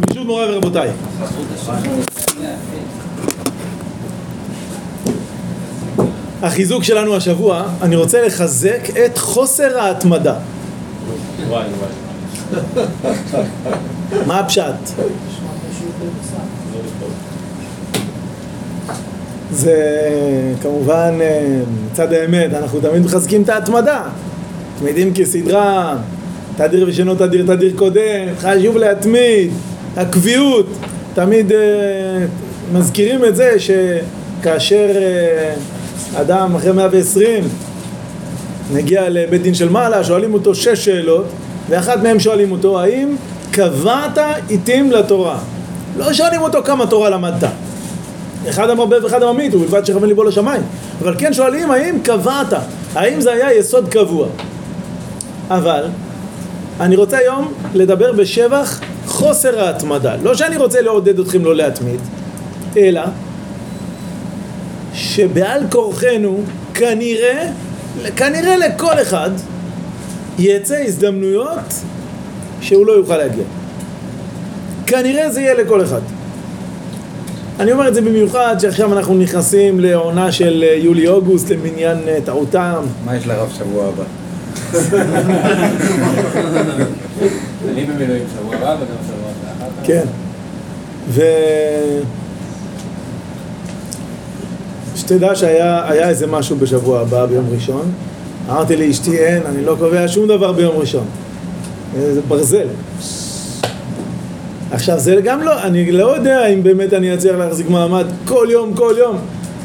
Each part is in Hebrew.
ברשות מוריי ורבותיי. החיזוק שלנו השבוע, אני רוצה לחזק את חוסר ההתמדה. וואי וואי. מה הפשט? זה כמובן אה, מצד האמת, אנחנו תמיד מחזקים את ההתמדה. אתם יודעים כסדרה, תדיר ושאינו תדיר תדיר קודם, חשוב להתמיד, הקביעות, תמיד אה, מזכירים את זה שכאשר אה, אדם אחרי 120 מגיע לבית דין של מעלה, שואלים אותו שש שאלות, ואחת מהם שואלים אותו, האם קבעת עיתים לתורה? לא שואלים אותו כמה תורה למדת. אחד המרבה ואחד הממית, ובלבד שכוון ליבו לשמיים. אבל כן שואלים, האם קבעת? האם זה היה יסוד קבוע? אבל, אני רוצה היום לדבר בשבח חוסר ההתמדה. לא שאני רוצה לעודד אתכם לא להתמיד, אלא שבעל כורחנו, כנראה, כנראה לכל אחד, יצא הזדמנויות שהוא לא יוכל להגיע. כנראה זה יהיה לכל אחד. אני אומר את זה במיוחד שעכשיו אנחנו נכנסים לעונה של אה, יולי-אוגוסט למניין אה, טעותם. מה יש לרב שבוע הבא? כן. ו... שתדע שהיה היה איזה משהו בשבוע הבא ביום ראשון. אמרתי לאשתי אין, אני לא קובע שום דבר ביום ראשון. זה ברזל. עכשיו זה גם לא, אני לא יודע אם באמת אני אצליח להחזיק מעמד כל יום, כל יום.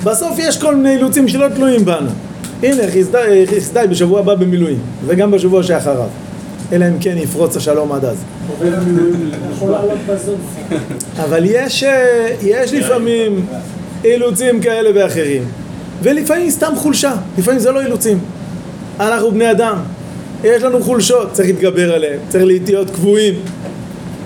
בסוף יש כל מיני אילוצים שלא תלויים בנו. הנה, חסדי בשבוע הבא במילואים, וגם בשבוע שאחריו. אלא אם כן יפרוץ השלום עד אז. אבל יש, אה, יש לפעמים אילוצים כאלה ואחרים, ולפעמים סתם חולשה, לפעמים זה לא אילוצים. אנחנו בני אדם, יש לנו חולשות, צריך להתגבר עליהן, צריך להיות קבועים.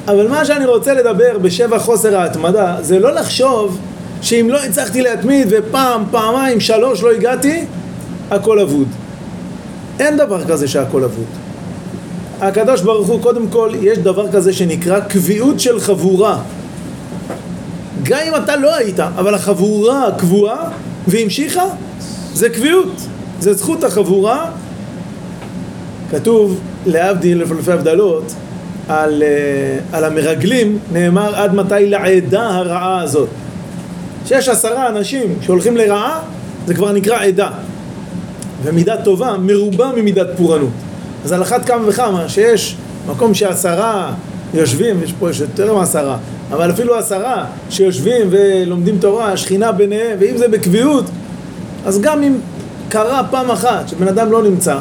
אבל מה שאני רוצה לדבר בשבע חוסר ההתמדה, זה לא לחשוב שאם לא הצלחתי להתמיד ופעם, פעמיים, שלוש לא הגעתי, הכל אבוד. אין דבר כזה שהכל אבוד. הקדוש ברוך הוא, קודם כל, יש דבר כזה שנקרא קביעות של חבורה. גם אם אתה לא היית, אבל החבורה קבועה והמשיכה, זה קביעות. זה זכות החבורה. כתוב, להבדיל לפי הבדלות, על, uh, על המרגלים נאמר עד מתי לעדה הרעה הזאת. שיש עשרה אנשים שהולכים לרעה, זה כבר נקרא עדה. ומידה טובה מרובה ממידת פורענות. אז על אחת כמה וכמה שיש מקום שעשרה יושבים, יש פה יותר מעשרה, אבל אפילו עשרה שיושבים ולומדים תורה, השכינה ביניהם, ואם זה בקביעות, אז גם אם קרה פעם אחת שבן אדם לא נמצא,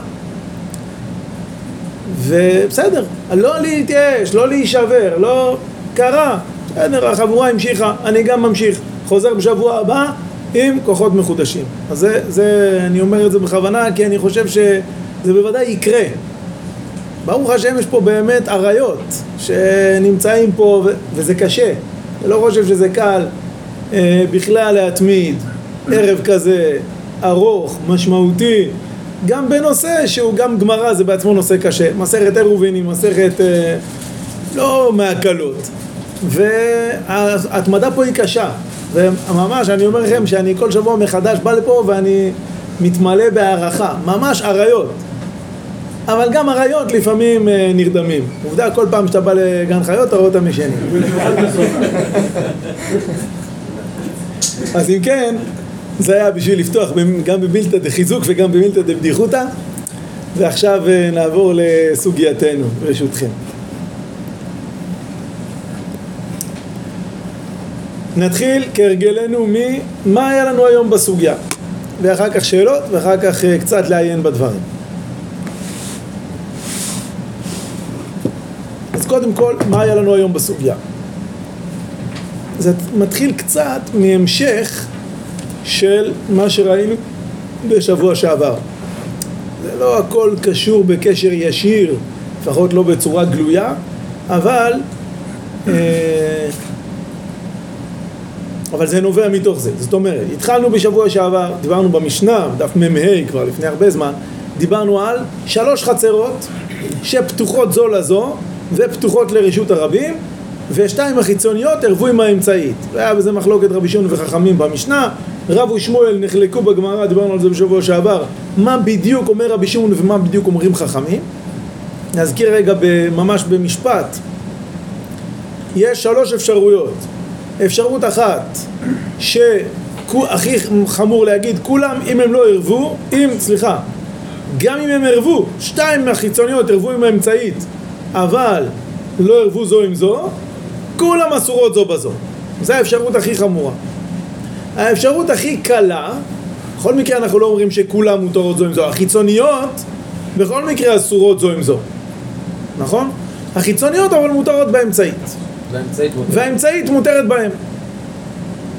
ובסדר, לא להתייאש, לא להישבר, לא קרה, בסדר, החבורה המשיכה, אני גם ממשיך, חוזר בשבוע הבא עם כוחות מחודשים. אז זה, זה, אני אומר את זה בכוונה, כי אני חושב שזה בוודאי יקרה. ברוך השם יש פה באמת אריות שנמצאים פה, וזה קשה. אני לא חושב שזה קל אה, בכלל להתמיד ערב כזה ארוך, משמעותי, גם בנושא שהוא גם גמרא זה בעצמו נושא קשה. מסכת עירובין היא מסכת אה, לא מהקלות. וההתמדה פה היא קשה. וממש, אני אומר לכם שאני כל שבוע מחדש בא לפה ואני מתמלא בהערכה. ממש אריות. אבל גם אריות לפעמים אה, נרדמים. עובדה, כל פעם שאתה בא לגן חיות אתה רואה אותם ישנים. אז אם כן, זה היה בשביל לפתוח גם במילתא דחיזוק וגם במילתא דבדיחותא ועכשיו אה, נעבור לסוגייתנו, ברשותכם. נתחיל כהרגלנו ממה היה לנו היום בסוגיה ואחר כך שאלות ואחר כך אה, קצת לעיין בדברים. קודם כל, מה היה לנו היום בסוגיה? זה מתחיל קצת מהמשך של מה שראינו בשבוע שעבר. זה לא הכל קשור בקשר ישיר, לפחות לא בצורה גלויה, אבל, אה, אבל זה נובע מתוך זה. זאת אומרת, התחלנו בשבוע שעבר, דיברנו במשנה, דף מ"ה כבר לפני הרבה זמן, דיברנו על שלוש חצרות שפתוחות זו לזו ופתוחות לרשות הרבים ושתיים החיצוניות ערבו עם האמצעית. והיה בזה מחלוקת רבי שמעון וחכמים במשנה, רב ושמואל נחלקו בגמרא, דיברנו על זה בשבוע שעבר, מה בדיוק אומר רבי שמעון ומה בדיוק אומרים חכמים. נזכיר רגע ממש במשפט, יש שלוש אפשרויות. אפשרות אחת, שהכי חמור להגיד, כולם אם הם לא ערבו, אם, סליחה, גם אם הם ערבו, שתיים מהחיצוניות ערבו עם האמצעית, אבל לא ערבו זו עם זו, כולם אסורות זו בזו. זו האפשרות הכי חמורה. האפשרות הכי קלה, בכל מקרה אנחנו לא אומרים שכולם מותרות זו עם זו, החיצוניות בכל מקרה אסורות זו עם זו, נכון? החיצוניות אבל מותרות באמצעית. והאמצעית מותרת. והאמצעית מותרת בהם.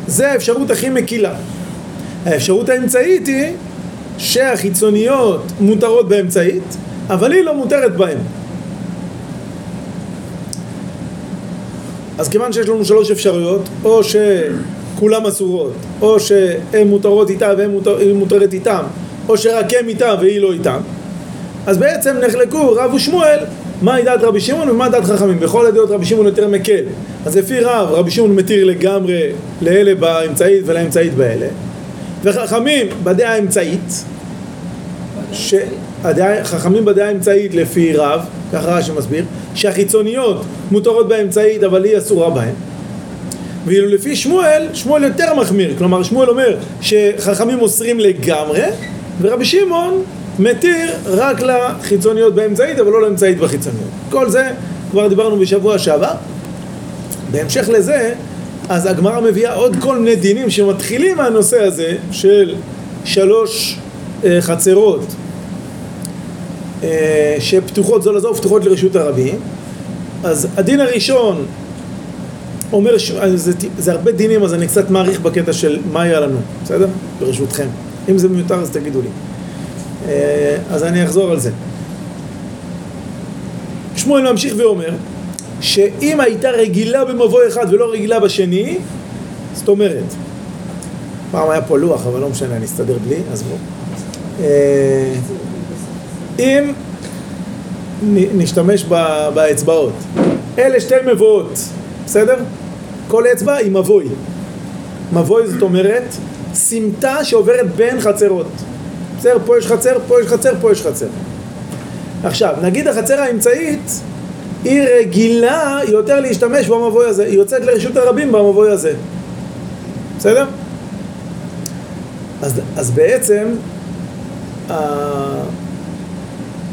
זה האפשרות הכי מקילה. האפשרות האמצעית היא שהחיצוניות מותרות באמצעית, אבל היא לא מותרת בהם. אז כיוון שיש לנו שלוש אפשרויות, או שכולם אסורות, או שהן מותרות איתה והיא מותר, מותרת איתם, או שרק הם איתה והיא לא איתם, אז בעצם נחלקו רב ושמואל מהי דעת רבי שמעון ומה דעת חכמים. בכל הדעות רבי שמעון יותר מקל. אז לפי רב, רבי שמעון מתיר לגמרי לאלה באמצעית ולאמצעית באלה. וחכמים בדעה האמצעית, ש... חכמים בדעה האמצעית לפי רב, ככה רש"י מסביר, שהחיצוניות מותרות באמצעית אבל היא אסורה בהן. ואילו לפי שמואל, שמואל יותר מחמיר, כלומר שמואל אומר שחכמים אוסרים לגמרי, ורבי שמעון מתיר רק לחיצוניות באמצעית אבל לא לאמצעית בחיצוניות. כל זה כבר דיברנו בשבוע שעבר. בהמשך לזה, אז הגמרא מביאה עוד כל מיני דינים שמתחילים מהנושא הזה של שלוש אה, חצרות שפתוחות זו לזו ופתוחות לרשות הרבים. אז הדין הראשון אומר, ש... זה, זה הרבה דינים אז אני קצת מעריך בקטע של מה היה לנו, בסדר? ברשותכם. אם זה מיותר אז תגידו לי. אה, אז אני אחזור על זה. שמואל ממשיך ואומר שאם הייתה רגילה במבוא אחד ולא רגילה בשני, זאת אומרת, פעם היה פה לוח, אבל לא משנה, אני אסתדר בלי, אז בואו. אם נשתמש באצבעות, אלה שתי מבואות, בסדר? כל אצבע היא מבוי. מבוי זאת אומרת סמטה שעוברת בין חצרות. בסדר? פה יש חצר, פה יש חצר, פה יש חצר. עכשיו, נגיד החצר האמצעית היא רגילה יותר להשתמש במבוי הזה, היא יוצאת לרשות הרבים במבוי הזה. בסדר? אז, אז בעצם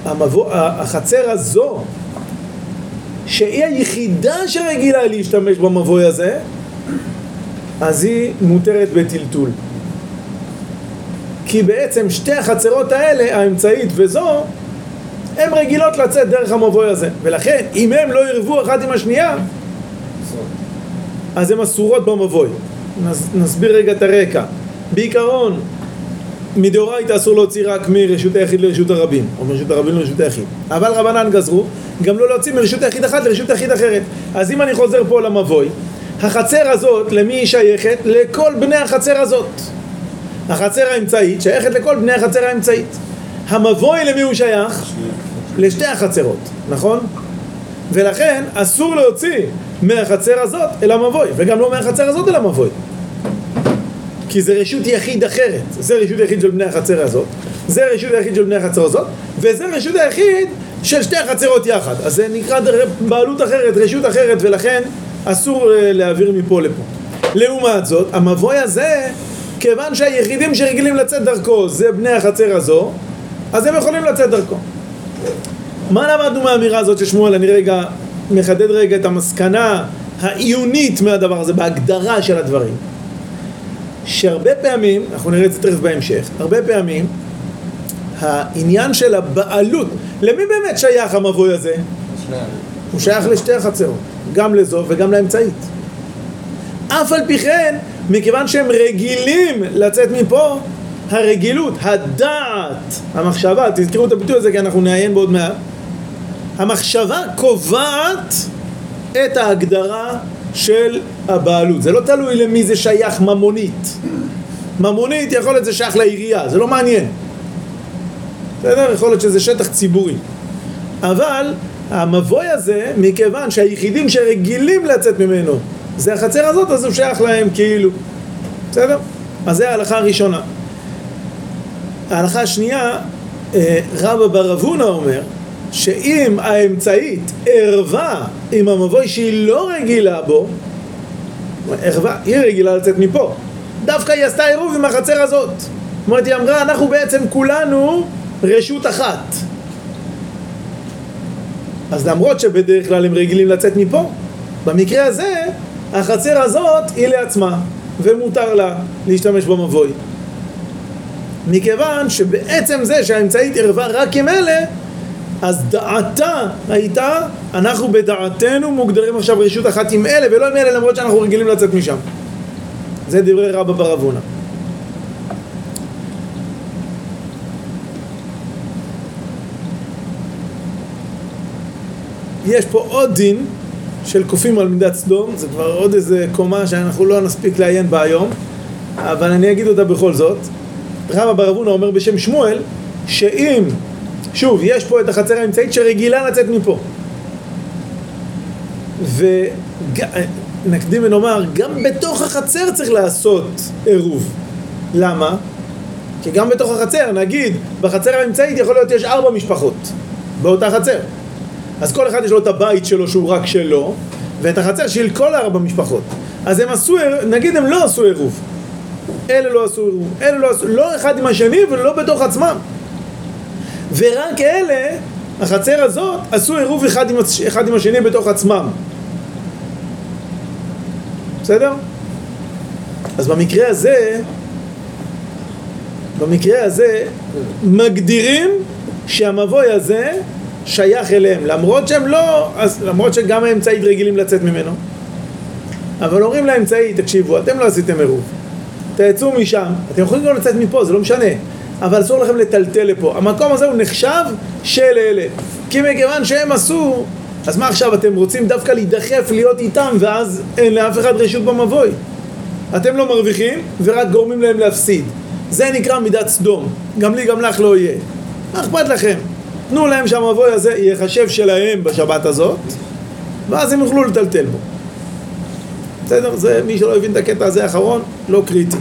המבוא, החצר הזו, שהיא היחידה שרגילה להשתמש במבוי הזה, אז היא מותרת בטלטול. כי בעצם שתי החצרות האלה, האמצעית וזו, הן רגילות לצאת דרך המבוי הזה. ולכן, אם הם לא ירבו אחת עם השנייה, אז הן אסורות במבוי. נסביר רגע את הרקע. בעיקרון, מדאורייתא אסור להוציא רק מרשות היחיד לרשות הרבים, או מרשות הרבים לרשות היחיד. אבל רבנן גזרו גם לא להוציא מרשות היחיד אחת לרשות היחיד אחרת. אז אם אני חוזר פה למבוי, החצר הזאת, למי היא שייכת? לכל בני החצר הזאת. החצר האמצעית שייכת לכל בני החצר האמצעית. המבוי למי הוא שייך? לשתי החצרות, נכון? ולכן אסור להוציא מהחצר הזאת אל המבוי, וגם לא מהחצר הזאת אל המבוי. כי זה רשות יחיד אחרת. זה רשות יחיד של בני החצר הזאת, זה רשות היחיד של בני החצר הזאת, וזה רשות היחיד של שתי החצרות יחד. אז זה נקרא בעלות אחרת, רשות אחרת, ולכן אסור אה, להעביר מפה לפה. לעומת זאת, המבוי הזה כיוון שהיחידים שרגילים לצאת דרכו זה בני החצר הזו, אז הם יכולים לצאת דרכו. מה למדנו מהאמירה הזאת של שמואל? אני רגע מחדד רגע את המסקנה העיונית מהדבר הזה, בהגדרה של הדברים. שהרבה פעמים, אנחנו נראה את זה תכף בהמשך, הרבה פעמים העניין של הבעלות, למי באמת שייך המבוי הזה? הוא שייך לשתי החצרות, גם לזו וגם לאמצעית. אף על פי כן, מכיוון שהם רגילים לצאת מפה, הרגילות, הדעת, המחשבה, תזכרו את הביטוי הזה כי אנחנו נעיין בעוד מעט, המחשבה קובעת את ההגדרה של הבעלות. זה לא תלוי למי זה שייך ממונית. ממונית יכול להיות זה שייך לעירייה, זה לא מעניין. בסדר? יכול להיות שזה שטח ציבורי. אבל המבוי הזה, מכיוון שהיחידים שרגילים לצאת ממנו זה החצר הזאת, אז הוא שייך להם כאילו. בסדר? אז זה ההלכה הראשונה. ההלכה השנייה, אה, רבא בר אבונה אומר שאם האמצעית ערווה עם המבוי שהיא לא רגילה בו, ערווה, היא רגילה לצאת מפה. דווקא היא עשתה עירוב עם החצר הזאת. זאת אומרת, היא אמרה, אנחנו בעצם כולנו רשות אחת. אז למרות שבדרך כלל הם רגילים לצאת מפה, במקרה הזה, החצר הזאת היא לעצמה, ומותר לה להשתמש במבוי. מכיוון שבעצם זה שהאמצעית ערבה רק עם אלה, אז דעתה הייתה, אנחנו בדעתנו מוגדרים עכשיו רשות אחת עם אלה ולא עם אלה למרות שאנחנו רגילים לצאת משם. זה דברי רבא בר אבונה. יש פה עוד דין של קופים על מידת סדום, זה כבר עוד איזה קומה שאנחנו לא נספיק לעיין בה היום, אבל אני אגיד אותה בכל זאת. רבא בר אבונה אומר בשם שמואל, שאם, שוב, יש פה את החצר האמצעית שרגילה לצאת מפה. ונקדים ונאמר, גם בתוך החצר צריך לעשות עירוב. למה? כי גם בתוך החצר, נגיד, בחצר האמצעית יכול להיות יש ארבע משפחות באותה חצר. אז כל אחד יש לו את הבית שלו שהוא רק שלו, ואת החצר של כל ארבע משפחות. אז הם עשו, נגיד הם לא עשו עירוב. אלה לא עשו עירוב, אלה לא עשו, לא אחד עם השני ולא בתוך עצמם. ורק אלה, החצר הזאת, עשו עירוב אחד עם, אחד עם השני בתוך עצמם. בסדר? אז במקרה הזה, במקרה הזה, מגדירים שהמבוי הזה שייך אליהם, למרות שהם לא, אז, למרות שגם האמצעית רגילים לצאת ממנו. אבל אומרים לאמצעית, תקשיבו, אתם לא עשיתם עירוב. תצאו משם, אתם יכולים גם לצאת מפה, זה לא משנה. אבל אסור לכם לטלטל לפה. המקום הזה הוא נחשב של אלה. כי מכיוון שהם עשו, אז מה עכשיו, אתם רוצים דווקא להידחף להיות איתם, ואז אין לאף אחד רשות במבוי. אתם לא מרוויחים, ורק גורמים להם להפסיד. זה נקרא מידת סדום. גם לי, גם לך לא יהיה. מה אכפת לכם? תנו להם שהמבוי הזה ייחשב שלהם בשבת הזאת, ואז הם יוכלו לטלטל בו. בסדר? זה, מי שלא הבין את הקטע הזה האחרון, לא קריטי.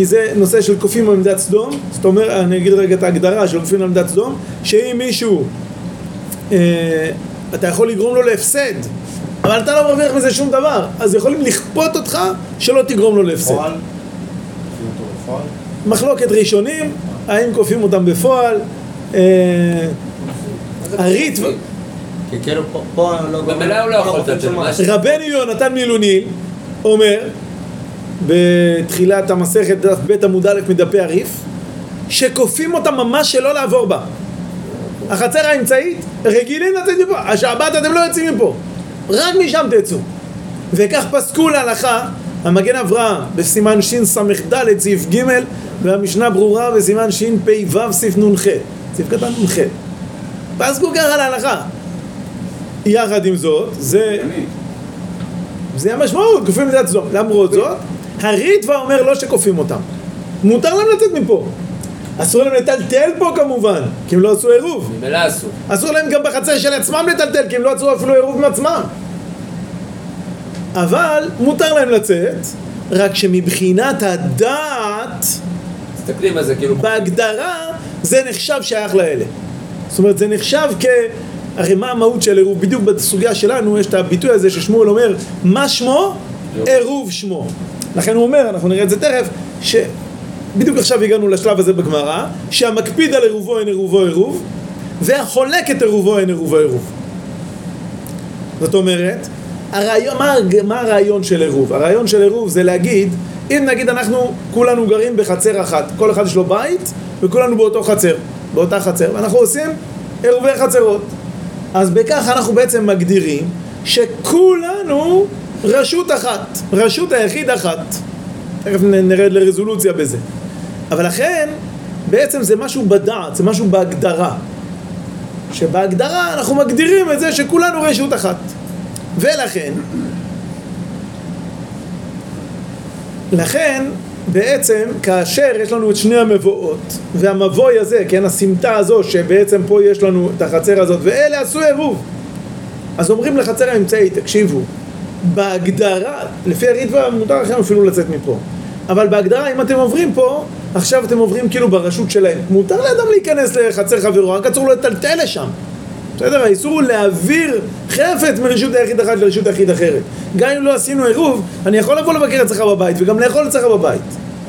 כי זה נושא של קופים עמדת סדום, זאת אומרת, אני אגיד רגע את ההגדרה של קופים עמדת סדום, שאם מישהו, אה, אתה יכול לגרום לו להפסד, אבל אתה לא מרוויח מזה שום דבר, אז יכולים לכפות אותך שלא תגרום לו להפסד. מחלוקת ראשונים, האם כופים אותם בפועל, אה, הריטב"א כי כאילו פה לא... במילא הוא לא יכול לצאת. רבנו יונתן מילוני אומר בתחילת המסכת דף ב' עמוד א' מדפי הריף שכופים אותם ממש שלא לעבור בה. החצר האמצעית רגילים לצאת מפה. השבת אתם לא יוצאים מפה. רק משם תצאו. וכך פסקו להלכה המגן אברהם בסימן שס"ד סעיף ג' והמשנה ברורה בסימן שפ"ו סעיף נ"ח. סעיף קטן נ"ח. פסקו ככה להלכה. יחד עם זאת, זה... זה המשמעות, כופים את סדום. למרות זאת, הריטב"א אומר לא שכופים אותם. מותר להם לצאת מפה. אסור להם לטלטל פה כמובן, כי הם לא עשו עירוב. ממילא אסור. אסור להם גם בחצר של עצמם לטלטל, כי הם לא עשו אפילו עירוב עם עצמם. אבל מותר להם לצאת, רק שמבחינת הדעת, תסתכלי מה זה כאילו... בהגדרה, זה נחשב שייך לאלה. זאת אומרת, זה נחשב כ... הרי מה המהות של עירוב? בדיוק בסוגיה שלנו יש את הביטוי הזה ששמואל אומר, מה שמו? עירוב שמו. לכן הוא אומר, אנחנו נראה את זה תכף, שבדיוק עכשיו הגענו לשלב הזה בגמרא, שהמקפיד על עירובו אין עירובו עירוב, והחולק את עירובו אין עירובו עירוב. זאת אומרת, הרעיון, מה, מה הרעיון של עירוב? הרעיון של עירוב זה להגיד, אם נגיד אנחנו כולנו גרים בחצר אחת, כל אחד יש לו בית, וכולנו באותו חצר, באותה חצר, ואנחנו עושים עירובי חצרות. אז בכך אנחנו בעצם מגדירים שכולנו רשות אחת, רשות היחיד אחת. תכף נרד לרזולוציה בזה. אבל לכן, בעצם זה משהו בדעת, זה משהו בהגדרה. שבהגדרה אנחנו מגדירים את זה שכולנו רשות אחת. ולכן, לכן, בעצם כאשר יש לנו את שני המבואות והמבוי הזה, כן, הסמטה הזו שבעצם פה יש לנו את החצר הזאת ואלה עשו עירוב אז אומרים לחצר האמצעי, תקשיבו בהגדרה, לפי הריטב"א מותר לכם אפילו לצאת מפה אבל בהגדרה אם אתם עוברים פה עכשיו אתם עוברים כאילו ברשות שלהם מותר לאדם להיכנס לחצר חברו, רק אסור לו לטלטל לשם בסדר? האיסור הוא להעביר חפץ מרשות היחיד אחת לרשות היחיד אחרת. גם אם לא עשינו עירוב, אני יכול לבוא לבקר אצלך בבית וגם לאכול אצלך בבית.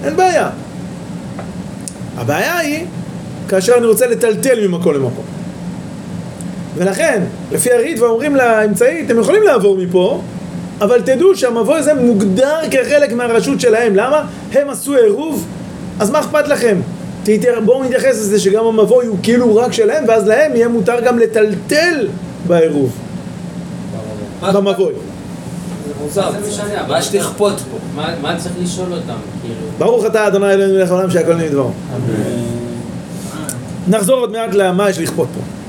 אין בעיה. הבעיה היא כאשר אני רוצה לטלטל ממקום למקום. ולכן, לפי הריטב"א אומרים לאמצעי, אתם יכולים לעבור מפה, אבל תדעו שהמבוא הזה מוגדר כחלק מהרשות שלהם. למה? הם עשו עירוב, אז מה אכפת לכם? בואו נתייחס לזה שגם המבוי הוא כאילו רק שלהם, ואז להם יהיה מותר גם לטלטל בעירוב, במבוי. זה משנה, מה יש לכפות פה? מה צריך לשאול אותם? כאילו... ברוך אתה אדוני אלוהינו מלך העולם שהכל נהיה דברו. נחזור עוד מעט למה יש לכפות פה.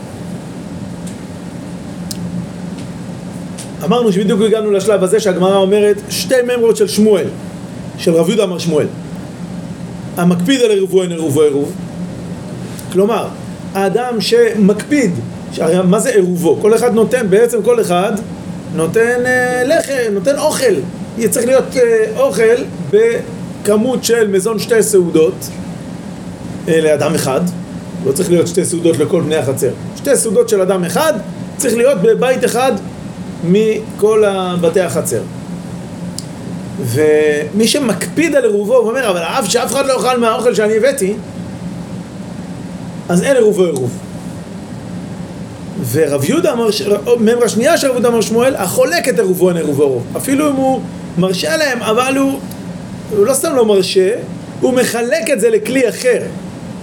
אמרנו שבדיוק הגענו לשלב הזה שהגמרא אומרת שתי ממרות של שמואל, של רב יהודה אמר שמואל. המקפיד על עירובו אין עירובו עירוב. כלומר, האדם שמקפיד, הרי מה זה עירובו? כל אחד נותן, בעצם כל אחד נותן אה, לחם, נותן אוכל. צריך להיות אה, אוכל בכמות של מזון שתי סעודות אה, לאדם אחד. לא צריך להיות שתי סעודות לכל בני החצר. שתי סעודות של אדם אחד צריך להיות בבית אחד מכל בתי החצר. ומי שמקפיד על עירובו ואומר, אבל אף שאף אחד לא יאכל מהאוכל שאני הבאתי, אז אין עירובו עירוב. ורב יהודה אמר, ממרה שנייה של רב יהודה אמר שמואל, החולק את עירובו אין עירובו עירוב. אפילו אם הוא מרשה להם, אבל הוא, הוא לא סתם לא מרשה, הוא מחלק את זה לכלי אחר.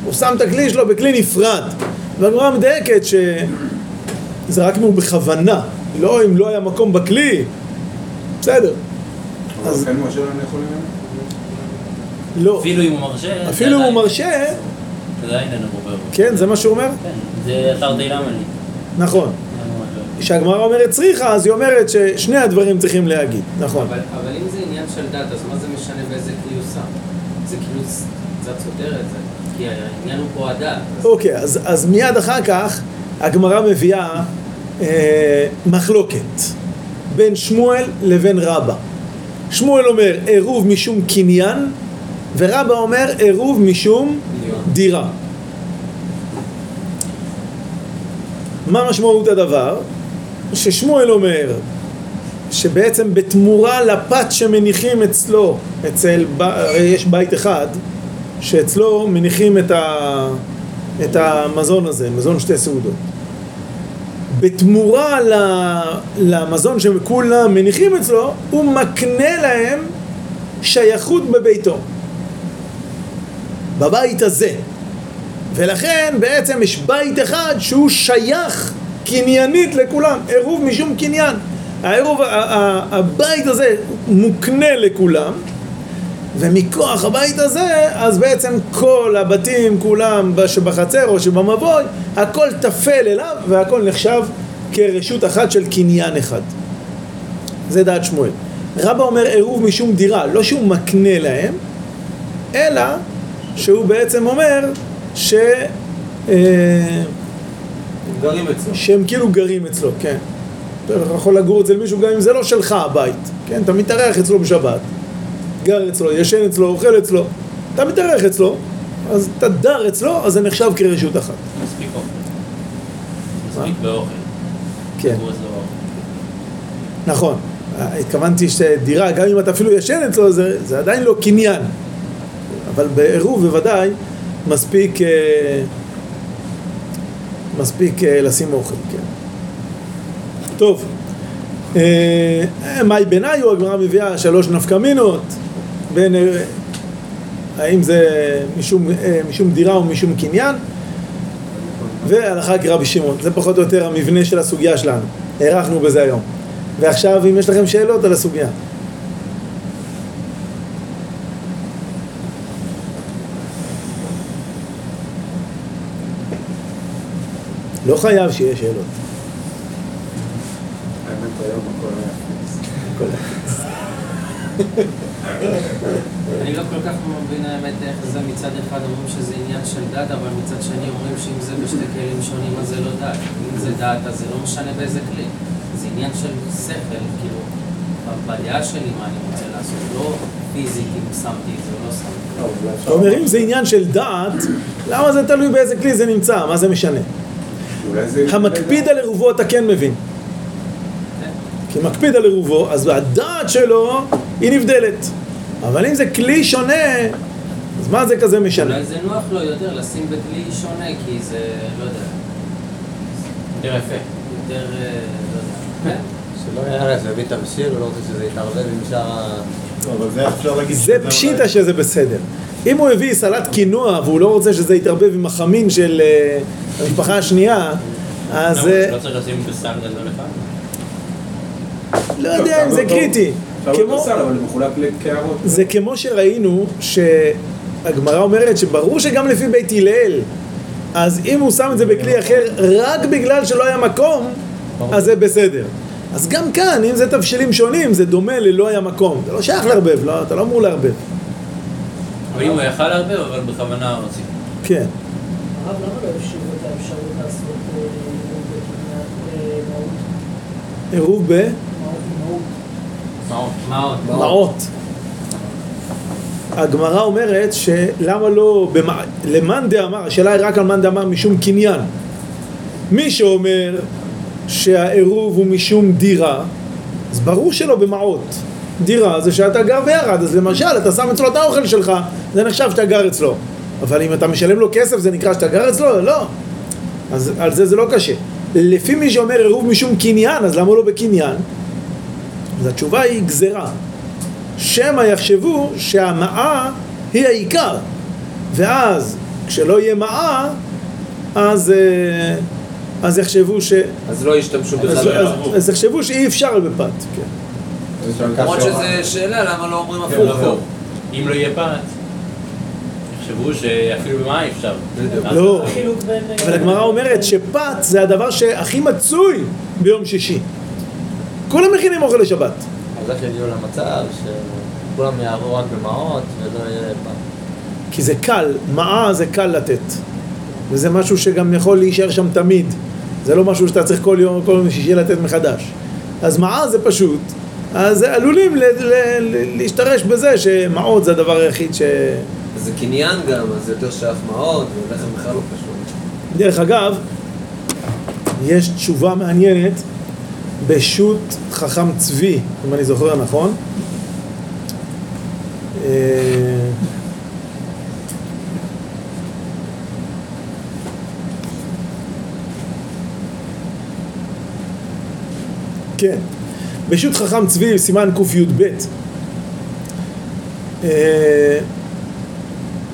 הוא שם את הכלי שלו בכלי נפרד. והגמרא מדייקת שזה רק אם הוא בכוונה, לא אם לא היה מקום בכלי, בסדר. אז כן? לא. אפילו אם הוא מרשה, אפילו אם הוא מרשה, זה עדיין אין עובר. כן, זה מה שהוא אומר? כן, זה תרתי למני. נכון. כשהגמרא אומרת צריכה, אז היא אומרת ששני הדברים צריכים להגיד, נכון. אבל אבל אם זה עניין של דת, אז מה זה משנה באיזה כלי הוא שם? זה כאילו קצת סותר את זה. כי העניין הוא פה הדת. אז- אוקיי, אז, אז מיד אחר כך הגמרא מביאה אה, מחלוקת בין שמואל לבין רבא. שמואל אומר עירוב משום קניין, ורבא אומר עירוב משום דירה. מה משמעות הדבר? ששמואל אומר שבעצם בתמורה לפת שמניחים אצלו, אצל, יש בית אחד שאצלו מניחים את, ה, את המזון הזה, מזון שתי סעודות. בתמורה למזון שכולם מניחים אצלו, הוא מקנה להם שייכות בביתו. בבית הזה. ולכן בעצם יש בית אחד שהוא שייך קניינית לכולם, עירוב משום קניין. העירוב, הבית הזה מוקנה לכולם, ומכוח הבית הזה, אז בעצם כל הבתים כולם שבחצר או שבמבוי, הכל טפל אליו והכל נחשב כרשות אחת של קניין אחד. זה דעת שמואל. רבא אומר עירוב משום דירה, לא שהוא מקנה להם, אלא שהוא בעצם אומר ש... אה, גרים אצלו. שהם כאילו גרים אצלו, כן. אתה יכול לגור אצל מישהו גם אם זה לא שלך הבית, כן? אתה מתארח אצלו בשבת, גר אצלו, ישן אצלו, אוכל אצלו, אתה מתארח אצלו, אז אתה דר אצלו, אז זה נחשב כרשות אחת. מספיק אוכל. מספיק באוכל. כן. נכון. התכוונתי שדירה, גם אם אתה אפילו ישן אצלו, זה, זה עדיין לא קניין. אבל בעירוב בוודאי מספיק, אה, מספיק אה, לשים אוכל, כן. טוב, אה, מאי ביניו, הגמרא מביאה שלוש נפקמינות, בין אה, האם זה משום, אה, משום דירה או משום קניין, והלכה כרבי שמעון. זה פחות או יותר המבנה של הסוגיה שלנו. הארכנו בזה היום. ועכשיו, אם יש לכם שאלות על הסוגיה. לא חייב שיהיה שאלות. האמת היום הכל היה. אני לא כל כך מבין האמת איך זה מצד אחד אומרים שזה עניין של דת, אבל מצד שני אומרים שאם זה בשתי כלים שונים אז זה לא דת. אם זה דת אז זה לא משנה באיזה כלי. זה עניין של שכל, כאילו, בדעה שלי מה אני רוצה לעשות, לא פיזית אם שמתי את זה או לא שמתי. אתה אומר, אם זה עניין של דעת, למה זה תלוי באיזה כלי זה נמצא? מה זה משנה? המקפיד על עירובו אתה כן מבין. כי מקפיד על עירובו, אז הדעת שלו היא נבדלת. אבל אם זה כלי שונה, אז מה זה כזה משנה? אולי זה נוח לו יותר לשים בכלי שונה, כי זה, לא יודע, יותר יפה. יותר, אה, לא יודע. כן. שלא הביא את המסיר, הוא לא רוצה שזה יתערבב עם שאר ה... לא, אבל זה אפשר להגיד... זה פשיטה שזה בסדר. אם הוא הביא סלט קינוע והוא לא רוצה שזה יתערבב עם החמין של אה, המשפחה השנייה, אז למה? לא צריך לשים בסל גדול אחד? לא יודע אם זה קריטי. כמו- לא אבל זה כמו שראינו שהגמרא אומרת שברור שגם לפי בית הלל, אז אם הוא שם את זה בכלי אחר רק בגלל שלא היה מקום, אז זה בסדר. אז גם כאן, אם זה תבשילים שונים, זה דומה ללא היה מקום. זה לא שייך לערבב, לא, אתה לא אמור לערבב. אבל אם הוא יכל לערבב, אבל בכוונה הוציא. כן. הרב, למה לא את האפשרות לעשות אה, מהות? עירוב מהות, במעות. הגמרא אומרת שלמה לא. למאן דאמר, השאלה היא רק על מאן דאמר משום קניין. מי שאומר שהעירוב הוא משום דירה, אז ברור שלא במעות. דירה זה שאתה גר ביחד, אז למשל אתה שם אצלו את האוכל שלך, זה נחשב שאתה גר אצלו. אבל אם אתה משלם לו כסף זה נקרא שאתה גר אצלו? לא. אז על זה זה לא קשה. לפי מי שאומר עירוב משום קניין, אז למה לא בקניין? אז התשובה היא גזרה. שמא יחשבו שהמעה היא העיקר. ואז, כשלא יהיה מעה, אז, אה, אז יחשבו ש... אז לא ישתמשו אז, בכלל. אז, אז יחשבו שאי אפשר בפת. כן. למרות שזה שאלה, למה לא אומרים כן, הפוך? לא. אם לא יהיה פת, יחשבו שאפילו במה אי אפשר. אז- לא, אבל הגמרא אומרת שפת זה הדבר שהכי מצוי ביום שישי. כולם מכינים אוכל לשבת. אז איך יגיעו למצב שכולם יעברו רק במעות ולא יהיה פעם. כי זה קל, מעה זה קל לתת. וזה משהו שגם יכול להישאר שם תמיד. זה לא משהו שאתה צריך כל יום, כל יום שישי לתת מחדש. אז מעה זה פשוט. אז עלולים ל- ל- ל- להשתרש בזה שמעות זה הדבר היחיד ש... זה קניין גם, אז זה יותר שייך מעות, ולחם בכלל לא קשור. דרך אגב, יש תשובה מעניינת בשו"ת חכם צבי, אם אני זוכר נכון. אה, כן, בשו"ת חכם צבי, סימן קי"ב. אה,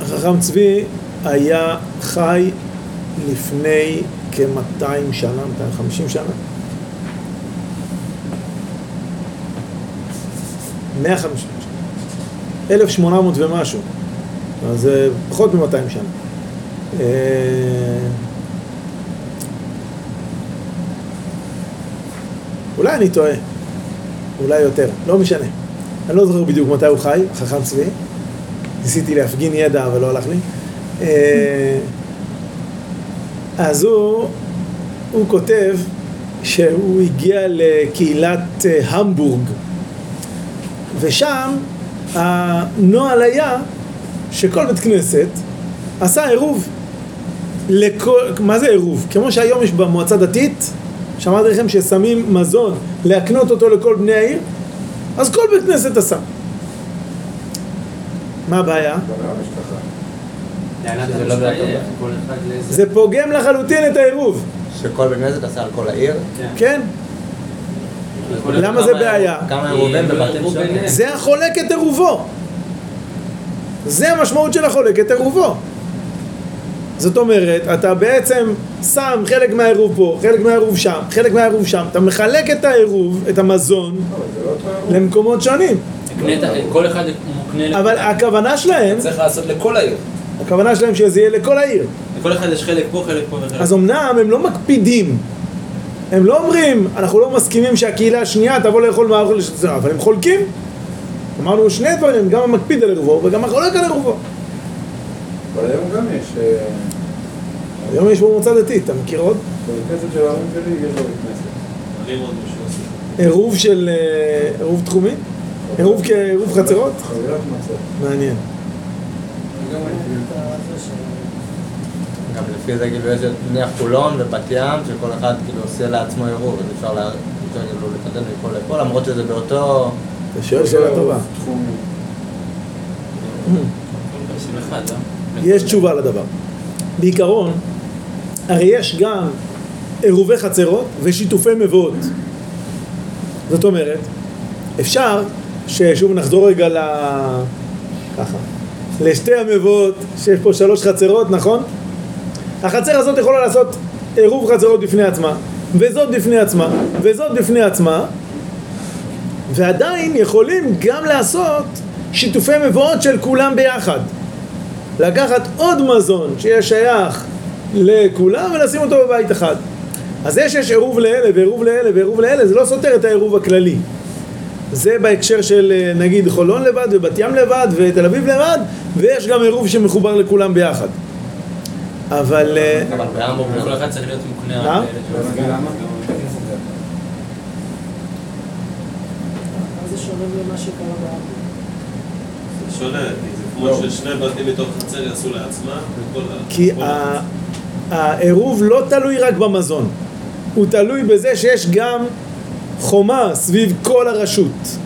החכם צבי היה חי לפני כ-200 שנה, 250 שנה. 150 שנה. 1800 ומשהו. אז זה פחות מ-200 שנה. אה, אולי אני טועה, אולי יותר, לא משנה. אני לא זוכר בדיוק מתי הוא חי, חכם צבי. ניסיתי להפגין ידע, אבל לא הלך לי. אה, אז הוא, הוא כותב שהוא הגיע לקהילת אה, המבורג, ושם הנוהל היה שכל בית כנסת עשה עירוב. לכל, מה זה עירוב? כמו שהיום יש במועצה דתית, שאמרתי לכם ששמים מזון להקנות אותו לכל בני העיר, אז כל בית כנסת עשה. מה הבעיה? שזה לא. זה פוגם לחלוטין את העירוב, שכל בן כנסת עשה על כל העיר? כן? למה זה בעיה? כמה עירובים לא. זה החולק את עירובו. זה המשמעות של החולק את עירובו. זאת אומרת, אתה בעצם שם חלק מהעירוב פה, חלק מהעירוב שם, חלק מהעירוב שם, אתה מחלק את העירוב, את המזון, למקומות שונים. כל אחד מוקנה... אבל הכוונה שלהם, צריך לעשות לכל העיר. הכוונה שלהם שזה יהיה לכל העיר. לכל אחד יש חלק פה, חלק פה וחלק אז אמנם הם לא מקפידים, הם לא אומרים, אנחנו לא מסכימים שהקהילה השנייה תבוא לאכול מהאוכל של זה, אבל הם חולקים. אמרנו שני דברים, גם המקפיד על עירובו וגם החולק על עירובו. אבל היום גם יש, אה, היום יש בו מוצא דתי, אתה מכיר עוד? בכנסת של ההורים שלי יש לו בית כנסת. אני מאוד משהו עירוב של... אה, עירוב תחומי? עירוב כעירוב חצרות? מעניין. גם לפי זה כאילו יש את נניח חולון ובת ים, שכל אחד כאילו עושה לעצמו עירוב, אז אפשר כאילו לקדם מפה לפה, למרות שזה באותו... אתה שואל שאלה טובה. יש תשובה לדבר. בעיקרון, הרי יש גם עירובי חצרות ושיתופי מבואות. זאת אומרת, אפשר ששוב נחזור רגע ל... ככה. לשתי המבואות, שיש פה שלוש חצרות, נכון? החצר הזאת יכולה לעשות עירוב חצרות בפני עצמה, וזאת בפני עצמה, וזאת בפני עצמה, ועדיין יכולים גם לעשות שיתופי מבואות של כולם ביחד. לקחת עוד מזון שיהיה שייך לכולם ולשים אותו בבית אחד. אז זה שיש עירוב לאלה ועירוב לאלה ועירוב לאלה, זה לא סותר את העירוב הכללי. זה בהקשר של אה, נגיד חולון לבד ובת ים לבד ותל אביב לבד, ויש גם עירוב שמחובר לכולם ביחד. אבל... אה, שונה ממה שקרה בארץ? זה שונה, כי זה כמו לא. ששני בתים מתוך חצר יעשו לעצמם, וכל ה... כי העירוב לא תלוי רק במזון, הוא תלוי בזה שיש גם חומה סביב כל הרשות.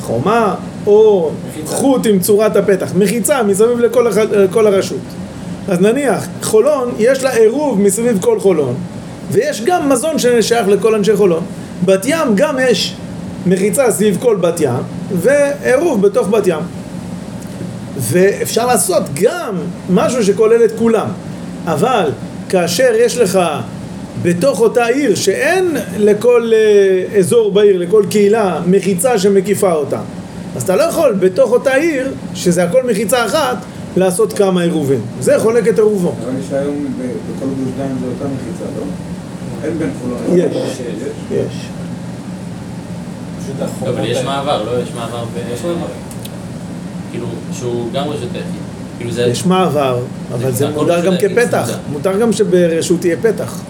חומה או חוט עם צורת הפתח, מחיצה מסביב לכל, הח... לכל הרשות. אז נניח, חולון, יש לה עירוב מסביב כל חולון, ויש גם מזון ששייך לכל אנשי חולון. בת ים גם יש מחיצה סביב כל בת ים, ועירוב בתוך בת ים. ואפשר לעשות גם משהו שכולל את כולם. אבל כאשר יש לך בתוך אותה עיר שאין לכל אה, אזור בעיר, לכל קהילה, מחיצה שמקיפה אותה, אז אתה לא יכול בתוך אותה עיר, שזה הכל מחיצה אחת, לעשות כמה עירובים. זה חולק את עירובו. נראה לי שהיום ב- בכל גוש דן זה אותה מחיצה, לא? אין בין חולון. יש. יש. יש. אבל יש מעבר, לא? יש מעבר ב... כאילו, שהוא גם טכנית. כאילו זה... יש מעבר, אבל זה מותר גם כפתח. מותר גם שברשות יהיה פתח. אני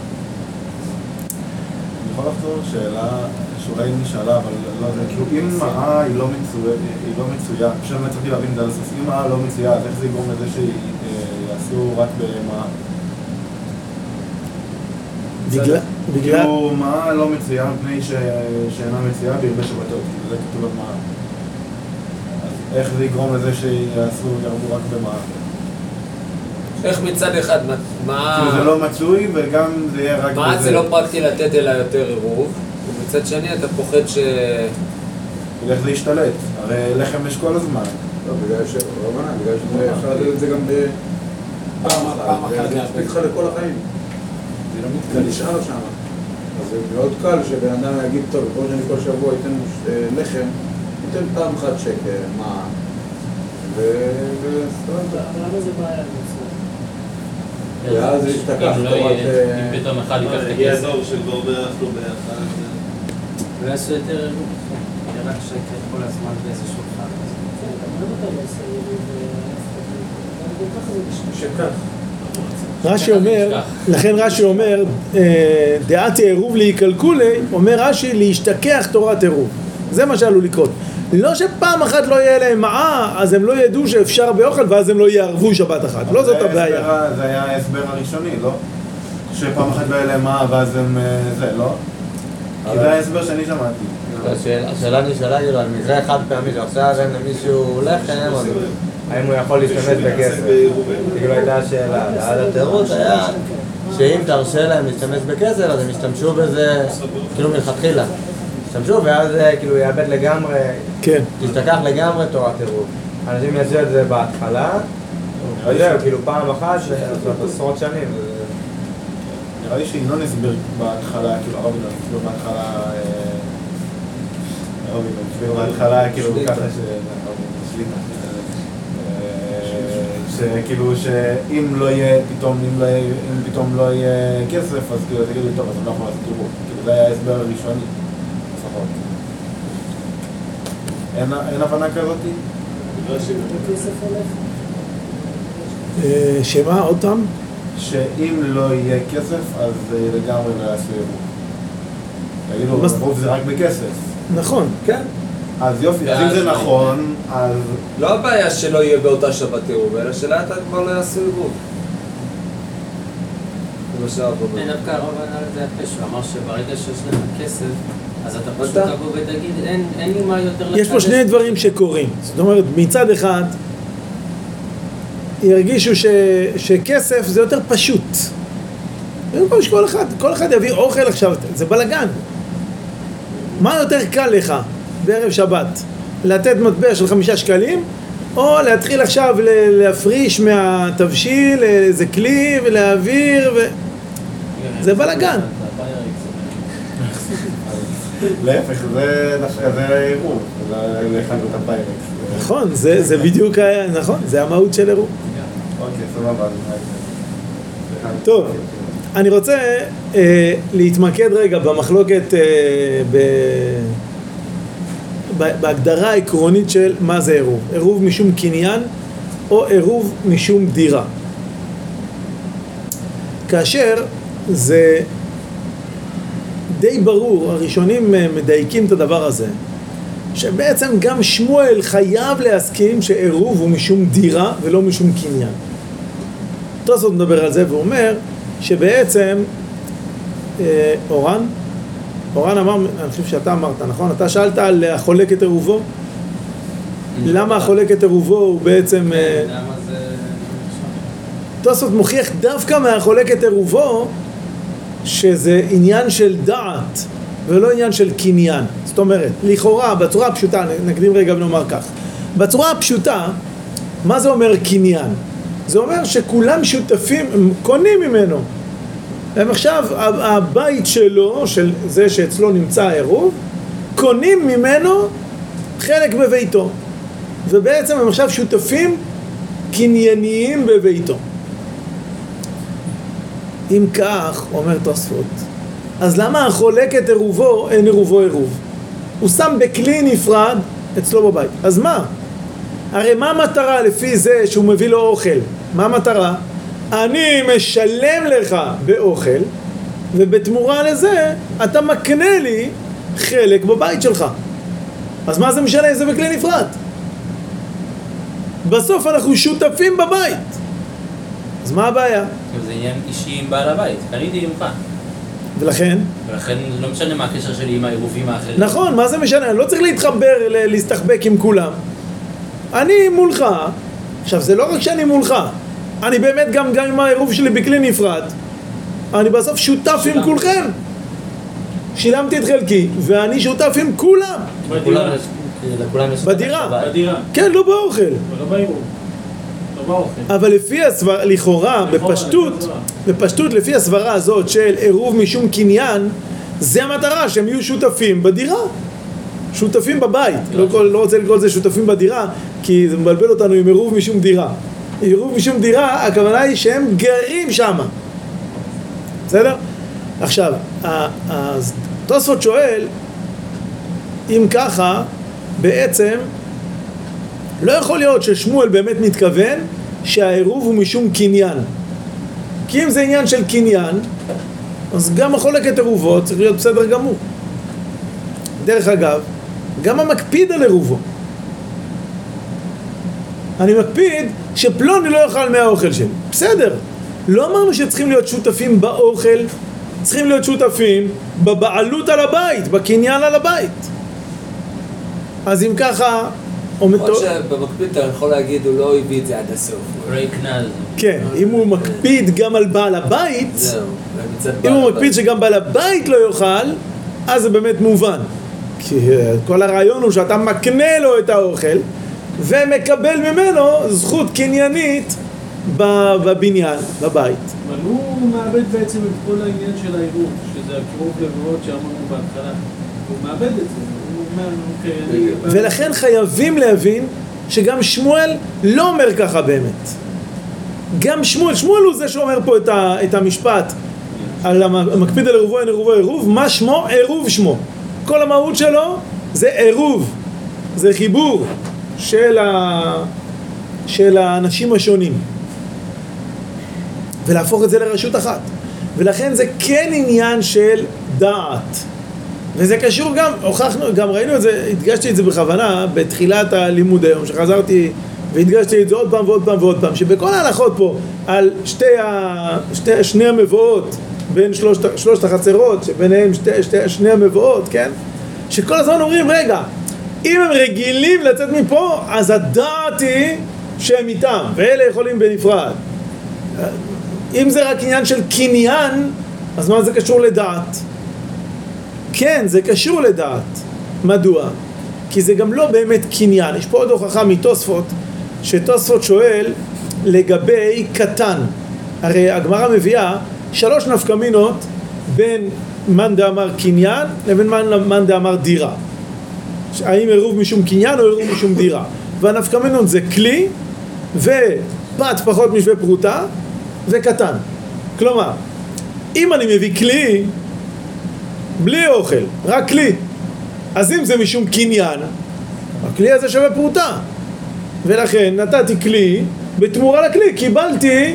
יכול לחזור לשאלה שאולי נשאלה, אבל לא יודע, כאילו אם מראה היא לא מצויה, היא לא מצויה, פשוט לא הצלחתי להבין את זה עד הסוף, אם מראה לא מצויה, אז איך זה יגרום לזה שיעשו רק במראה? בגלל... בגלל... כאילו מראה לא מצויה מפני ש- שאינה מצויה בהרבה שבתות, כאילו זה כתוב על מראה. אז איך זה יגרום לזה שיעשו, ירבו רק במראה? איך מצד אחד, מה- מה... כאילו זה לא מצוי וגם זה יהיה רק מה. זה לא פרקטי לתת אלא יותר עירוב, ומצד שני אתה פוחד ש... ילך להשתלט, הרי לחם יש כל הזמן. לא, בגלל ש... רבנן, בגלל שזה אפשר לתת את זה גם ב... פעם אחת, וזה מספיק לך לכל החיים. זה נשאר שם. אז זה מאוד קל שבן אדם יגיד, טוב, כמו שאני כל שבוע אתן אה, לחם, ניתן פעם אחת שקר, מה? אבל למה זה בעיה? ואז יש את הכף, אם לא יהיה, אה, פתאום אחד ייקח את הכסף. הדור של גורמי אכלו ביחד. לא יעשו יותר יהיה רק שקר כל הזמן באיזה שולחן. כן, לא לא-. רש"י אומר, לכן רש"י אומר, אה, דעתי עירוב להיקלקולי, אומר רש"י להשתכח תורת עירוב. זה מה שעלול לקרות. לא שפעם אחת לא יהיה להם מעה, אז הם לא ידעו שאפשר באוכל ואז הם לא יערבו שבת אחת. לא זאת הבעיה. זה היה ההסבר הראשוני, לא? שפעם אחת לא יהיה להם מה ואז הם אה, זה, לא? כי זה ההסבר שאני שמעתי. השאלה- השאלה נשאלה כאילו על מקרה חד פעמי שעכשיו אין למישהו לחם, אז האם הוא יכול להשתמש בכסף? כאילו הייתה השאלה, ואז התירוץ היה שאם תרשה להם להשתמש בכסף אז הם ישתמשו בזה כאילו מלכתחילה. ישתמשו ואז אה, כאילו יאבד לגמרי, כן. תשתכח לגמרי תורת עירוב. אנשים יעשו את זה בהתחלה, וזהו, כאילו פעם אחת, עשרות שנים. נראה לי שינון הסביר בהתחלה, כאילו הרב ינון הסביר בהתחלה, אה, הרב ינון הסביר בהתחלה, כאילו. ככה ש... שליטה. אה, שכאילו שאם לא יהיה פתאום, אם לא יהיה, אם פתאום לא יהיה כסף, אז כאילו תגידו לי, טוב, אז לא יכול לעשות עירוב. כאילו זה היה ההסבר הראשוני, לפחות. אין אין הבנה כזאת? הכסף הולך. אה, שמה, עוד פעם? שאם לא יהיה כסף, אז אה, לגמרי לא יעשו יבוא. תגידו, רוב זה רק בכסף. נכון. כן. אז יופי, אז אם זה נכון, אז... לא הבעיה שלא יהיה באותה שבת עירוב, אלא שלאט לאט כבר לא יעשו עירוב. אין, דווקא הרב ענה על זה יפה, שהוא אמר שברגע שיש לך כסף, אז אתה פשוט אתה- תבוא ותגיד, אין לי מה יותר יש פה לחדש." שני דברים שקורים. זאת אומרת, מצד אחד, ירגישו ש, שכסף זה יותר פשוט. במקום שכל אחד, כל אחד יביא אוכל עכשיו, זה בלאגן. מה יותר קל לך בערב שבת? לתת מטבע של חמישה שקלים, או להתחיל עכשיו להפריש מהתבשיל איזה כלי ולהעביר ו... זה בלאגן. להפך, זה עירוב, זה לחנות הפיירקס. נכון, זה, בדיוק, נכון, זה המהות של עירוב. אוקיי, טוב, אני רוצה אה, להתמקד רגע במחלוקת, אה, ב, בהגדרה העקרונית של מה זה עירוב. עירוב משום קניין או עירוב משום דירה. כאשר זה די ברור, הראשונים אה, מדייקים את הדבר הזה, שבעצם גם שמואל חייב להסכים שעירוב הוא משום דירה ולא משום קניין. תוספות מדבר על זה ואומר שבעצם אה, אורן, אורן אמר, אני חושב שאתה אמרת, נכון? אתה שאלת על החולק את עירובו? למה החולק את עירובו הוא בעצם... אה. תוספות מוכיח דווקא מהחולק את עירובו שזה עניין של דעת ולא עניין של קניין. זאת אומרת, לכאורה, בצורה הפשוטה, נקדים רגע ונאמר כך, בצורה הפשוטה, מה זה אומר קניין? זה אומר שכולם שותפים, הם קונים ממנו. הם עכשיו, הבית שלו, של זה שאצלו נמצא העירוב, קונים ממנו חלק בביתו. ובעצם הם עכשיו שותפים קנייניים בביתו. אם כך, אומר תוספות, אז למה החולק את עירובו אין עירובו עירוב? הוא שם בכלי נפרד אצלו בבית. אז מה? הרי מה המטרה לפי זה שהוא מביא לו אוכל? מה המטרה? אני משלם לך באוכל, ובתמורה לזה אתה מקנה לי חלק בבית שלך. אז מה זה משנה זה בכלי נפרד? בסוף אנחנו שותפים בבית. אז מה הבעיה? זה עניין אישי עם בעל הבית, קניתי ממך. ולכן, ולכן לא משנה מה הקשר שלי עם העירובים האחרים. נכון, מה זה משנה? אני לא צריך להתחבר, להסתחבק עם כולם. אני מולך, עכשיו זה לא רק שאני מולך, אני באמת גם, גם עם העירוב שלי בכלי נפרד, אני בסוף שותף עם כולכם. שילמתי את חלקי, ואני שותף עם כולם. בדירה. בבית. בדירה, כן, לא באוכל. אבל לא בעירוב. לא באוכל. אבל לפי הסברה, לכאורה, בפשטות. בפשטות, לפי הסברה הזאת של עירוב משום קניין, זה המטרה, שהם יהיו שותפים בדירה. שותפים בבית. לא, כל- לא רוצה לקרוא לזה שותפים בדירה, כי זה מבלבל אותנו עם עירוב משום דירה. עירוב משום דירה, הכוונה היא שהם גרים שם. בסדר? עכשיו, ה- אז תוספות שואל, אם ככה, בעצם לא יכול להיות ששמואל באמת מתכוון שהעירוב הוא משום קניין. כי אם זה עניין של קניין, אז גם החולק את עירובו צריך להיות בסדר גמור. דרך אגב, גם המקפיד על עירובו. אני מקפיד שפלוני לא יאכל מהאוכל שלי. בסדר. לא אמרנו שצריכים להיות שותפים באוכל, צריכים להיות שותפים בבעלות על הבית, בקניין על הבית. אז אם ככה, למרות שבמקביל אתה יכול להגיד, הוא לא הביא את זה עד הסוף. לא יקנה על זה. כן, אם הוא מקפיד גם על בעל הבית, אם הוא. מקפיד שגם בעל הבית לא יאכל, אז זה באמת מובן. כי אה, כל הרעיון הוא שאתה מקנה לו את האוכל ומקבל ממנו זכות קניינית בבניין, בבית. אבל הוא מאבד בעצם את כל העניין של העירוב, שזה הקירוב לבבות שאמרנו בהתחלה. הוא מאבד את זה, הוא אומר, אוקיי, אני... ולכן חייבים להבין שגם שמואל לא אומר ככה באמת. גם שמואל, שמואל הוא זה שאומר פה את, ה, את המשפט על המ- המקפיד על עירובו אין עירובו עירוב, מה שמו? עירוב שמו. כל המהות שלו זה עירוב. זה חיבור של, ה... של האנשים השונים ולהפוך את זה לרשות אחת ולכן זה כן עניין של דעת וזה קשור גם, הוכחנו, גם ראינו את זה, הדגשתי את זה בכוונה בתחילת הלימוד היום, שחזרתי והדגשתי את זה עוד פעם ועוד פעם ועוד פעם, שבכל ההלכות פה על שתי ה... שתי, שני המבואות בין שלושת, שלושת החצרות, שביניהם שתי, שתי, שני המבואות, כן? שכל הזמן אומרים, רגע, אם הם רגילים לצאת מפה, אז הדעת היא שהם איתם, ואלה יכולים בנפרד. אם זה רק עניין של קניין, אז מה זה קשור לדעת? כן, זה קשור לדעת. מדוע? כי זה גם לא באמת קניין. יש פה עוד הוכחה מתוספות, שתוספות שואל לגבי קטן. הרי הגמרא מביאה שלוש נפקמינות בין מאן דאמר קניין לבין מאן דאמר דירה. האם עירוב משום קניין או עירוב משום דירה. והנפקמינות זה כלי ופת פחות משווה פרוטה וקטן. כלומר, אם אני מביא כלי בלי אוכל, רק כלי, אז אם זה משום קניין, הכלי הזה שווה פרוטה. ולכן נתתי כלי, בתמורה לכלי קיבלתי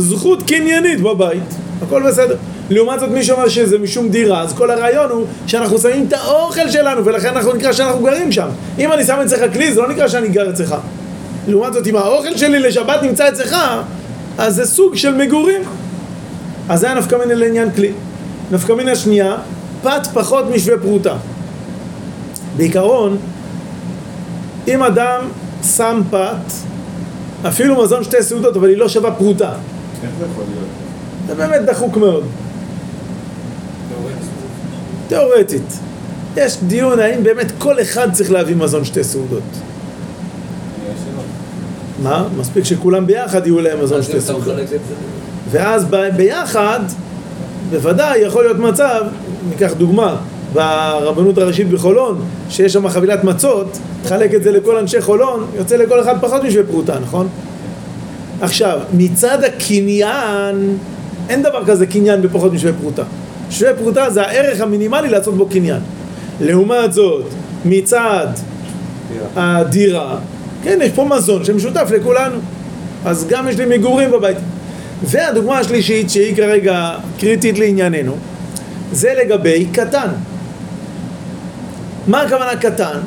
זכות קניינית בבית. הכל בסדר. לעומת זאת מי שאומר שזה משום דירה, אז כל הרעיון הוא שאנחנו שמים את האוכל שלנו ולכן אנחנו נקרא שאנחנו גרים שם. אם אני שם אצלך כלי זה לא נקרא שאני גר אצלך. לעומת זאת אם האוכל שלי לשבת נמצא אצלך, אז זה סוג של מגורים. אז זה הנפקא מינה לעניין כלי. נפקא מינה שנייה, פת פחות משווה פרוטה. בעיקרון, אם אדם שם פת, אפילו מזון שתי סעודות, אבל היא לא שווה פרוטה. איך זה יכול להיות? זה באמת דחוק מאוד. תיאורטית. יש דיון האם באמת כל אחד צריך להביא מזון שתי סעודות. מה? מספיק שכולם ביחד יהיו להם מזון שתי סעודות. ואז ב- ביחד, בוודאי יכול להיות מצב, ניקח דוגמה, ברבנות הראשית בחולון, שיש שם חבילת מצות, תחלק את זה לכל אנשי חולון, יוצא לכל אחד פחות משווה פרוטה, נכון? עכשיו, מצד הקניין, אין דבר כזה קניין בפחות משווה פרוטה. שווה פרוטה זה הערך המינימלי לעשות בו קניין. לעומת זאת, מצד הדירה, כן, יש פה מזון שמשותף לכולנו. אז גם יש לי מגורים בבית. והדוגמה השלישית, שהיא כרגע קריטית לענייננו, זה לגבי קטן. מה הכוונה קטן?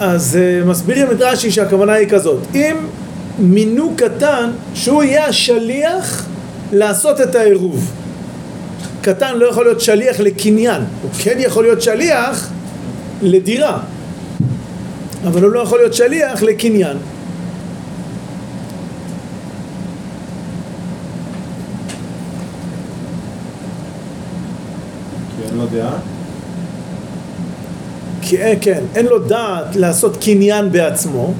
אז uh, מסבירים את רש"י שהכוונה היא כזאת, אם מינו קטן שהוא יהיה השליח לעשות את העירוב. קטן לא יכול להיות שליח לקניין, הוא כן יכול להיות שליח לדירה, אבל הוא לא יכול להיות שליח לקניין. כי אין לו דעה? כי אה, כן, אין לו דעת לעשות קניין בעצמו,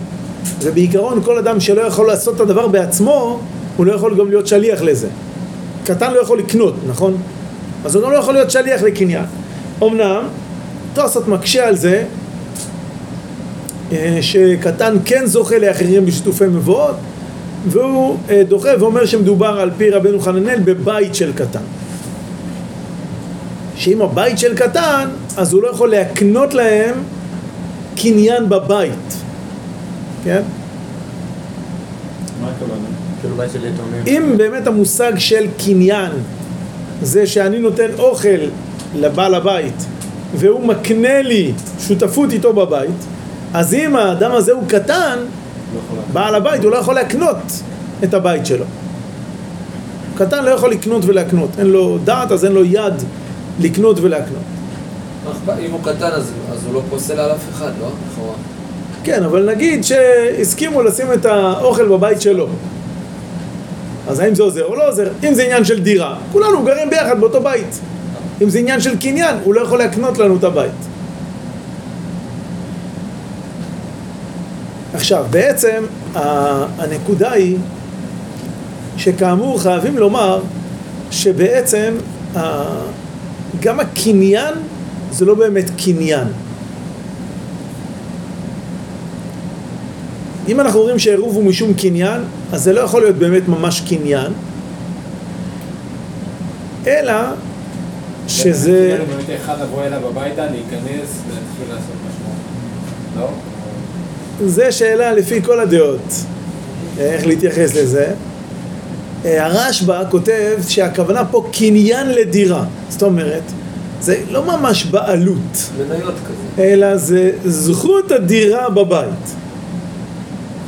ובעיקרון כל אדם שלא יכול לעשות את הדבר בעצמו, הוא לא יכול גם להיות שליח לזה. קטן לא יכול לקנות, נכון? אז הוא גם לא יכול להיות שליח לקניין. אמנם, תוספות מקשה על זה, אה, שקטן כן זוכה לאחרים בשיתופי מבואות, והוא אה, דוחה ואומר שמדובר על פי רבנו חננאל בבית של קטן. שאם הבית של קטן, אז הוא לא יכול להקנות להם קניין בבית, כן? מה הכוונה? כאילו. אם באמת המושג של קניין זה שאני נותן אוכל לבעל הבית והוא מקנה לי שותפות איתו בבית, אז אם האדם הזה הוא קטן, לא. בעל הבית הוא לא יכול להקנות את הבית שלו. קטן לא יכול לקנות ולהקנות, אין לו דעת אז אין לו יד לקנות ולהקנות. אם הוא קטן אז אז הוא לא פוסל על אף אחד, לא? לכאורה. כן, אבל נגיד שהסכימו לשים את האוכל בבית שלו. אז האם זה עוזר או לא עוזר? אם זה עניין של דירה, כולנו גרים ביחד באותו בית. אם זה עניין של קניין, הוא לא יכול להקנות לנו את הבית. עכשיו, בעצם הנקודה היא שכאמור חייבים לומר שבעצם גם הקניין זה לא באמת קניין. אם אנחנו אומרים שעירוב הוא משום קניין, אז זה לא יכול להיות באמת ממש קניין, אלא שזה... באמת אחד לבוא אליו הביתה, להיכנס ולהתחיל לעשות משהו. לא? זה שאלה לפי כל הדעות, איך להתייחס לזה. אה, הרשב"א כותב שהכוונה פה קניין לדירה, זאת אומרת, זה לא ממש בעלות. אלא זה זכות הדירה בבית.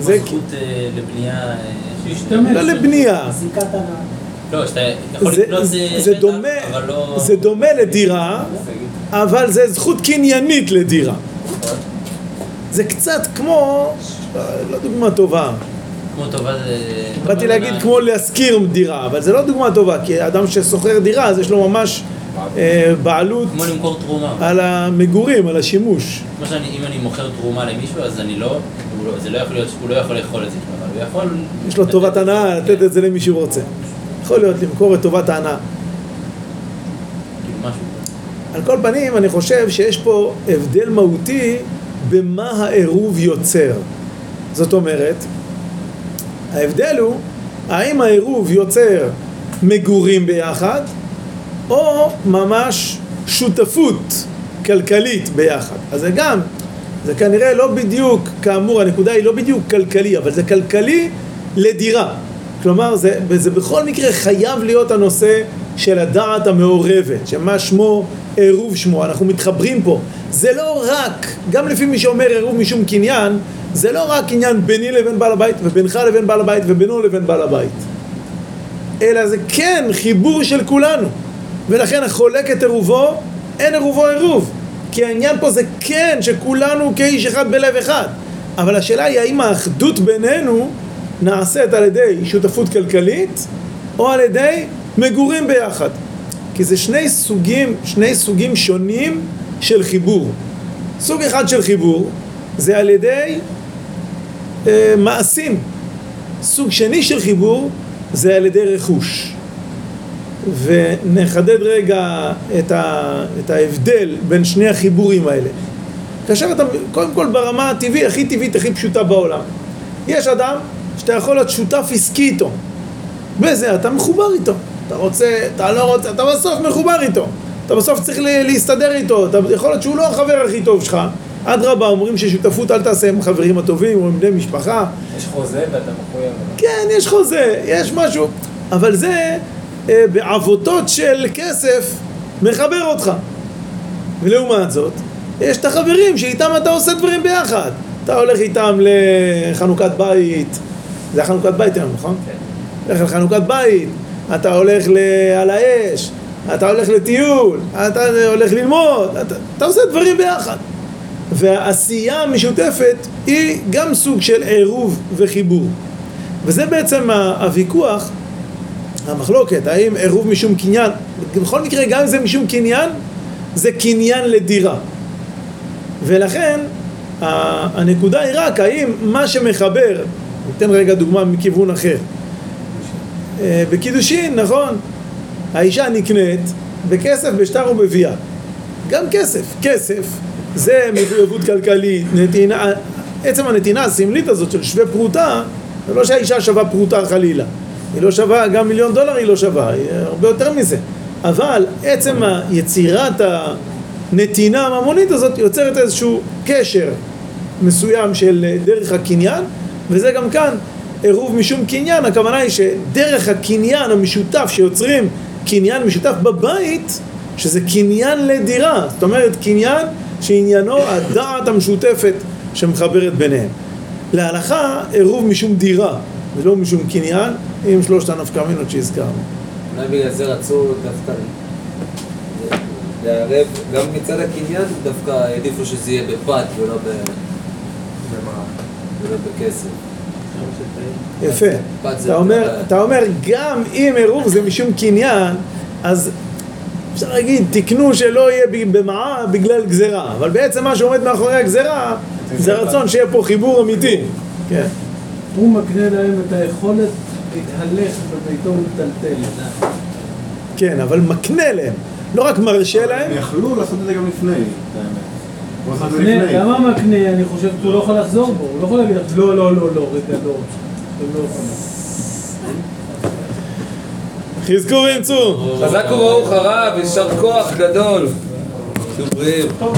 זה זה זכות אה, לבנייה... אה, שישתמש. לא לבנייה, לא, שאתה יכול זה, לקנות זה, אה, זה, דומה, לא... זה דומה לדירה, אבל זה זכות קניינית לדירה. זה קצת כמו, לא דוגמה טובה, כמו טובה זה... באתי להגיד כמו להשכיר דירה, אבל זה לא דוגמה טובה, כי אדם ששוכר דירה אז יש לו ממש בעלות כמו למכור תרומה. על המגורים, על השימוש. כמו שאני, אם אני מוכר תרומה למישהו, אז אני לא... הוא לא- זה לא יכול. הוא לא יכול לאכול את זה, אבל הוא יכול... יש לו טובת הנאה לתת את זה למי שהוא רוצה. יכול להיות למכור את טובת ההנאה. כאילו. על כל פנים, אני חושב שיש פה הבדל מהותי במה העירוב יוצר. זאת אומרת, ההבדל הוא האם העירוב יוצר מגורים ביחד, או ממש שותפות כלכלית ביחד. אז זה גם, זה כנראה לא בדיוק, כאמור, הנקודה היא לא בדיוק כלכלי, אבל זה כלכלי לדירה. כלומר, זה, זה בכל מקרה חייב להיות הנושא של הדעת המעורבת, שמה שמו עירוב שמו, אנחנו מתחברים פה. זה לא רק, גם לפי מי שאומר עירוב משום קניין, זה לא רק עניין ביני לבין בעל הבית ובינך לבין בעל הבית ובינו לבין בעל הבית. אלא זה כן חיבור של כולנו. ולכן החולק את עירובו, אין עירובו עירוב. כי העניין פה זה כן שכולנו כאיש אחד בלב אחד. אבל השאלה היא האם האחדות בינינו נעשית על ידי שותפות כלכלית או על ידי מגורים ביחד. כי זה שני סוגים, שני סוגים שונים של חיבור. סוג אחד של חיבור זה על ידי אה, מעשים. סוג שני של חיבור זה על ידי רכוש. ונחדד רגע את, ה, את ההבדל בין שני החיבורים האלה. כאשר אתה, קודם כל ברמה הטבעית, הכי טבעית, הכי פשוטה בעולם. יש אדם שאתה יכול להיות שותף עסקי איתו. בזה אתה מחובר איתו. אתה רוצה, אתה לא רוצה, אתה בסוף מחובר איתו. אתה בסוף צריך לה- להסתדר איתו. אתה, יכול להיות שהוא לא החבר הכי טוב שלך. אדרבה, אומרים ששותפות אל תעשה עם החברים הטובים או עם בני משפחה. יש חוזה ואתה מחויב. כן, יש חוזה, יש משהו, אבל זה בעבותות של כסף מחבר אותך. ולעומת זאת, יש את החברים שאיתם אתה עושה דברים ביחד. אתה הולך איתם לחנוכת בית, זה היה חנוכת בית היום, נכון? כן. הולך לחנוכת בית, אתה הולך ל... על האש, אתה הולך לטיול, אתה הולך ללמוד, אתה, אתה עושה דברים ביחד. והעשייה המשותפת היא גם סוג של עירוב וחיבור. וזה בעצם הוויכוח, המחלוקת, האם עירוב משום קניין, בכל מקרה גם אם זה משום קניין, זה קניין לדירה. ולכן הנקודה היא רק האם מה שמחבר, ניתן רגע דוגמה מכיוון אחר. אה, בקידושין, נכון, האישה נקנית בכסף, בשטר ובביאה. גם כסף. כסף זה מחויבות כלכלית, נתינה, עצם הנתינה הסמלית הזאת של שווה פרוטה, זה לא שהאישה שווה פרוטה חלילה. היא לא שווה, גם מיליון דולר היא לא שווה, היא הרבה יותר מזה. אבל עצם יצירת הנתינה הממונית הזאת יוצרת איזשהו קשר מסוים של דרך הקניין, וזה גם כאן עירוב משום קניין, הכוונה היא שדרך הקניין המשותף שיוצרים קניין משותף בבית, שזה קניין לדירה, זאת אומרת קניין שעניינו הדעת המשותפת שמחברת ביניהם. להלכה עירוב משום דירה ולא משום קניין עם שלושת הנפקמינות שהזכרנו. אולי בגלל זה רצו דווקא לערב, גם מצד הקניין דווקא העדיפו שזה יהיה בפת ולא ב... ולא בכסף. יפה. אתה אומר, יותר- אתה אומר גם אם עירוב זה משום קניין, אז אפשר להגיד תקנו שלא יהיה ב- במעה בגלל גזרה, אבל בעצם מה שעומד מאחורי הגזרה זה רצון שיהיה פה חיבור אמיתי. כן. הוא מקנה להם את היכולת להתהלך בביתו ולטלטל. כן, אבל מקנה להם, לא רק מרשה להם, הם יכלו לעשות את זה גם לפני, האמת. למה מקנה? אני חושב שהוא לא יכול לחזור בו, הוא לא יכול להגיד לא, לא, לא, לא, רגע, לא. לא. חזקו ואמצו. חזק וברוך הרב, יישר כוח גדול. בריאים. טוב,